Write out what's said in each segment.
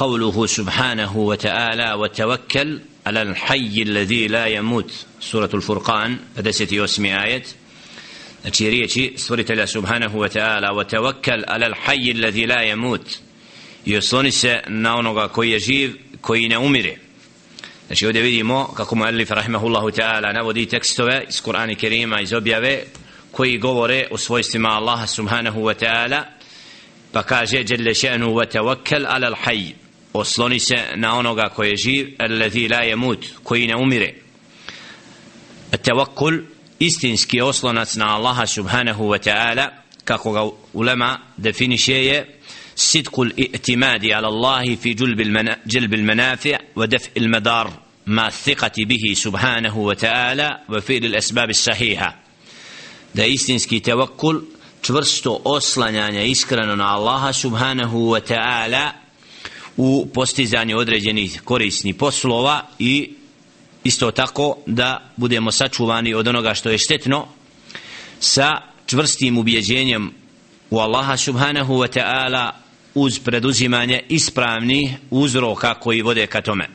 قوله سبحانه وتعالى وتوكل على الحي الذي لا يموت سورة الفرقان فدستي اسمي آية Znači subhanahu wa ta'ala wa tawakkal ala al-hayy alladhi la yamut i osloni se na onoga koji znači ovdje vidimo kako mu Alif rahimahullahu ta'ala navodi tekstove iz Kur'ana Kerima iz objave koji govore o svojstvima Allaha subhanahu wa ta'ala pa kaže jalla sha'nu wa tawakkal ala al-hayy osloni se na onoga koji je živ alladhi la yamut koji ne umire التوكل istinski oslonac na Allaha subhanahu wa ta'ala kako ga ulema definiše je صدق الاعتماد على الله في جلب, المنا جلب المنافع ودفع المدار مع الثقة به سبحانه وتعالى وفعل الأسباب الصحيحة da istinski tevakkul čvrsto oslanjanje iskreno na Allaha subhanahu wa ta'ala u postizanju određenih korisnih poslova i isto tako da budemo sačuvani od onoga što je štetno sa čvrstim ubjeđenjem u Allaha subhanahu wa ta'ala uz preduzimanje ispravnih uzroka koji vode ka tome.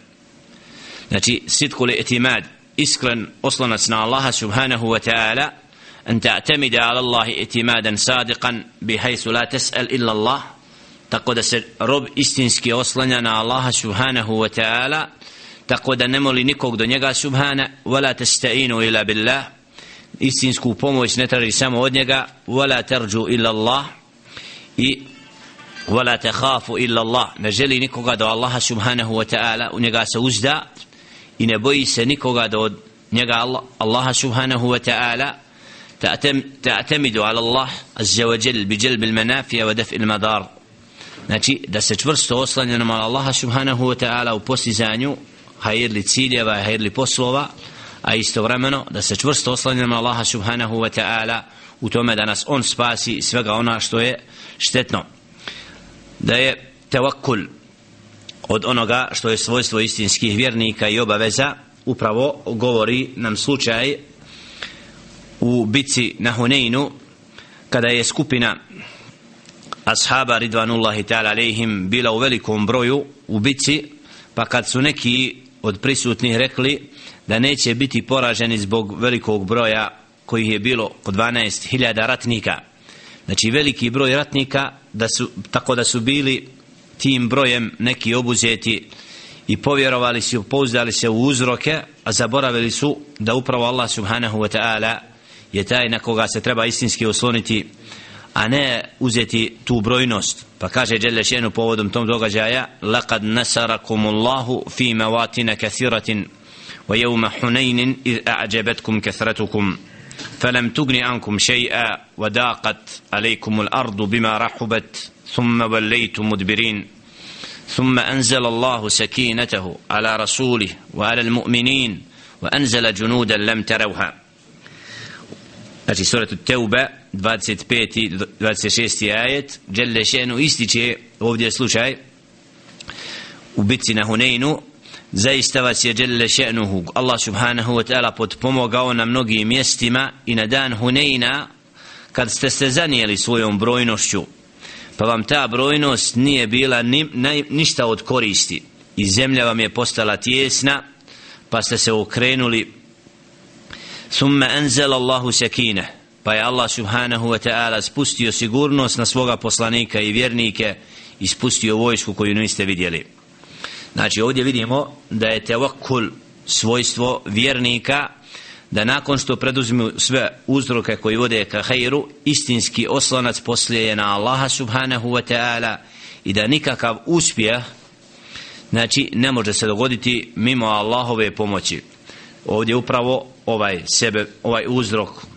Znači, sitkul etimad, iskren oslonac na Allaha subhanahu wa ta'ala, an ta'temide ala Allahi etimadan sadiqan bihajsu la tes'al illa Allah, لا تسأل إلا الله تقول رب استنسكي أصلنا الله سبحانه وتعالى tako da ne moli nikog do njega subhana wala tasta'inu ila billah istinsku pomoć ne traži samo od njega wala tarju illa Allah i wala takhafu illa Allah ne želi nikoga do Allaha subhanahu wa ta'ala u njega se uzda i ne boji se nikoga do njega Allah, Allaha subhanahu wa ta'ala تعتمد على الله عز وجل بجلب المنافع ودفع المضار znači da se čvrsto oslanja na Allaha subhanahu wa ta'ala u postizanju hajirli ciljeva, hajirli poslova, a istovremeno da se čvrsto oslanjamo Allaha subhanahu wa ta'ala u tome da nas On spasi svega ona što je štetno. Da je tevakul od onoga što je svojstvo istinskih vjernika i obaveza upravo govori nam slučaj u bici na Huneinu kada je skupina ashaba ridvanullahi ta'ala alejhim bila u velikom broju u bici pa kad su neki od prisutnih rekli da neće biti poraženi zbog velikog broja kojih je bilo oko 12.000 ratnika. Znači veliki broj ratnika da su, tako da su bili tim brojem neki obuzeti i povjerovali su, pouzdali se u uzroke, a zaboravili su da upravo Allah subhanahu wa ta'ala je taj na koga se treba istinski osloniti a ne uzeti tu brojnost pa kaže Đelle šenu povodom tom događaja nasarakum Allahu fi mawatin kathiratin wa yawma hunain iz a'jabatkum kathratukum فلم تغن عنكم شيئا وضاقت عليكم الأرض بما رحبت ثم وليتم مدبرين ثم أنزل الله سكينته على رسوله وعلى المؤمنين وأنزل جنودا لم تروها Znači, surat Teuba, 25. i 26. ajet, Đelle Šenu ističe ovdje slučaj u bitci na Huneinu, zaista vas je Đelle Šenuhu, Allah subhanahu wa ta'ala podpomogao na mnogim mjestima i na dan Huneina, kad ste se zanijeli svojom brojnošću, pa vam ta brojnost nije bila ni, ni, ništa od koristi i zemlja vam je postala tjesna, pa ste se okrenuli ثم أنزل الله سكينة pa je Allah subhanahu wa ta'ala spustio sigurnost na svoga poslanika i vjernike i spustio vojsku koju niste vidjeli. Znači ovdje vidimo da je tevakul svojstvo vjernika da nakon što preduzmu sve uzroke koji vode ka hajru istinski oslonac poslije je na Allaha subhanahu wa ta'ala i da nikakav uspjeh znači ne može se dogoditi mimo Allahove pomoći ovdje upravo ovaj sebe, ovaj uzrok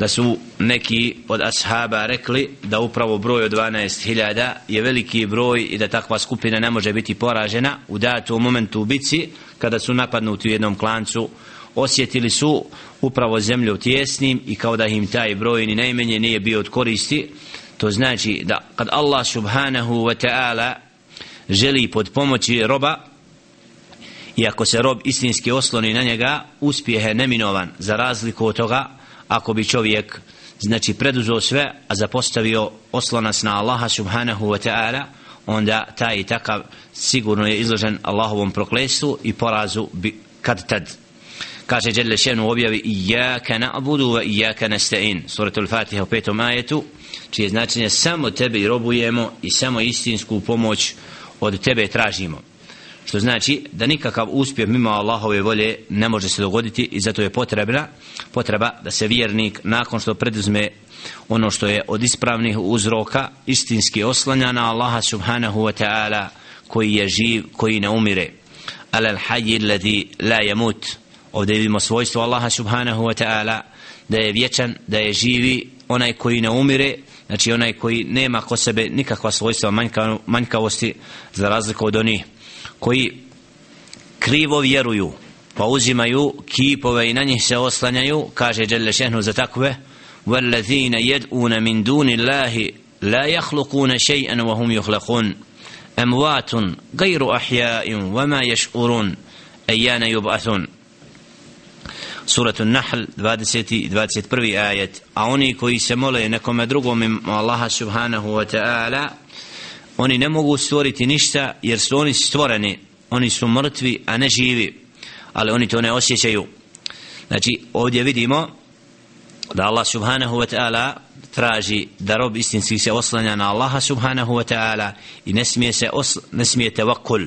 da su neki od ashaba rekli da upravo broj od 12.000 je veliki broj i da takva skupina ne može biti poražena. U datom momentu u bici kada su napadnuti u jednom klancu osjetili su upravo zemlju tjesnim i kao da im taj broj ni najmenje nije bio od koristi. To znači da kad Allah subhanahu wa ta'ala želi pod pomoći roba i ako se rob istinski osloni na njega uspjeh je neminovan. Za razliku od toga ako bi čovjek znači preduzeo sve a zapostavio oslonac na Allaha subhanahu wa ta'ala onda taj i takav sigurno je izložen Allahovom proklesu i porazu bi, kad tad kaže Đelle Šenu objavi Iyaka na'budu wa iyaka nasta'in. Suratul Fatiha u petom ajetu čije značenje samo tebe i robujemo i samo istinsku pomoć od tebe tražimo što znači da nikakav uspjeh mimo Allahove volje ne može se dogoditi i zato je potrebna potreba da se vjernik nakon što preduzme ono što je od ispravnih uzroka istinski oslanja na Allaha subhanahu wa ta'ala koji je živ, koji ne umire. Alal hayy alladhi la yamut. Ovdje vidimo svojstvo Allaha subhanahu wa ta'ala da je vječan, da je živi onaj koji ne umire znači onaj koji nema ko sebe nikakva svojstva manjka, manjkavosti za razliku od onih koji krivo vjeruju pa uzimaju kipove i na njih se oslanjaju kaže Đelle Šehnu za takve والذين يدعون من دون الله لا يخلقون شيئا وهم يخلقون أموات غير أحياء وما يشعرون أيان يبعثون سورة النحل 20 21 آية a oni koji se mole nekome drugom im Allaha subhanahu wa ta'ala oni ne mogu stvoriti ništa jer su oni stvoreni. Oni su mrtvi a ne živi. Ali oni to ne osjećaju. Znači ovdje vidimo da Allah subhanahu wa ta'ala traži da rob istinski se oslanja na Allaha subhanahu wa ta'ala i ne smije se osl ne smije tevakul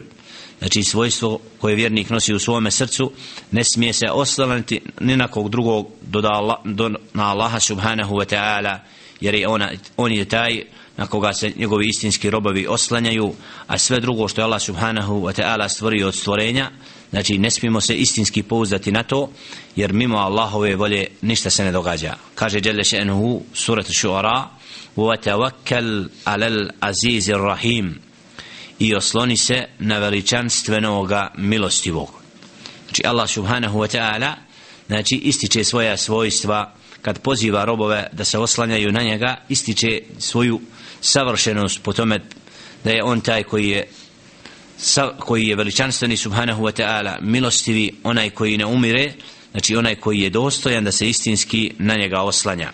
znači svojstvo koje vjernik nosi u svome srcu ne smije se oslanjati ni na kog drugog do, da Allah, do na Allaha subhanahu wa ta'ala jer je ona, on je taj na koga se njegovi istinski robovi oslanjaju a sve drugo što je Allah subhanahu wa ta'ala stvorio od stvorenja znači ne smijemo se istinski pouzdati na to jer mimo Allahove volje ništa se ne događa kaže Jelle še'nuhu surat šuara وَتَوَكَّلْ عَلَى الْعَزِيزِ الرَّحِيمِ i osloni se na veličanstvenoga milostivog znači Allah subhanahu wa ta'ala znači ističe svoja svojstva kad poziva robove da se oslanjaju na njega ističe svoju savršenost po tome da je on taj koji je koji je veličanstveni subhanahu wa ta'ala milostivi onaj koji ne umire znači onaj koji je dostojan da se istinski na njega oslanja.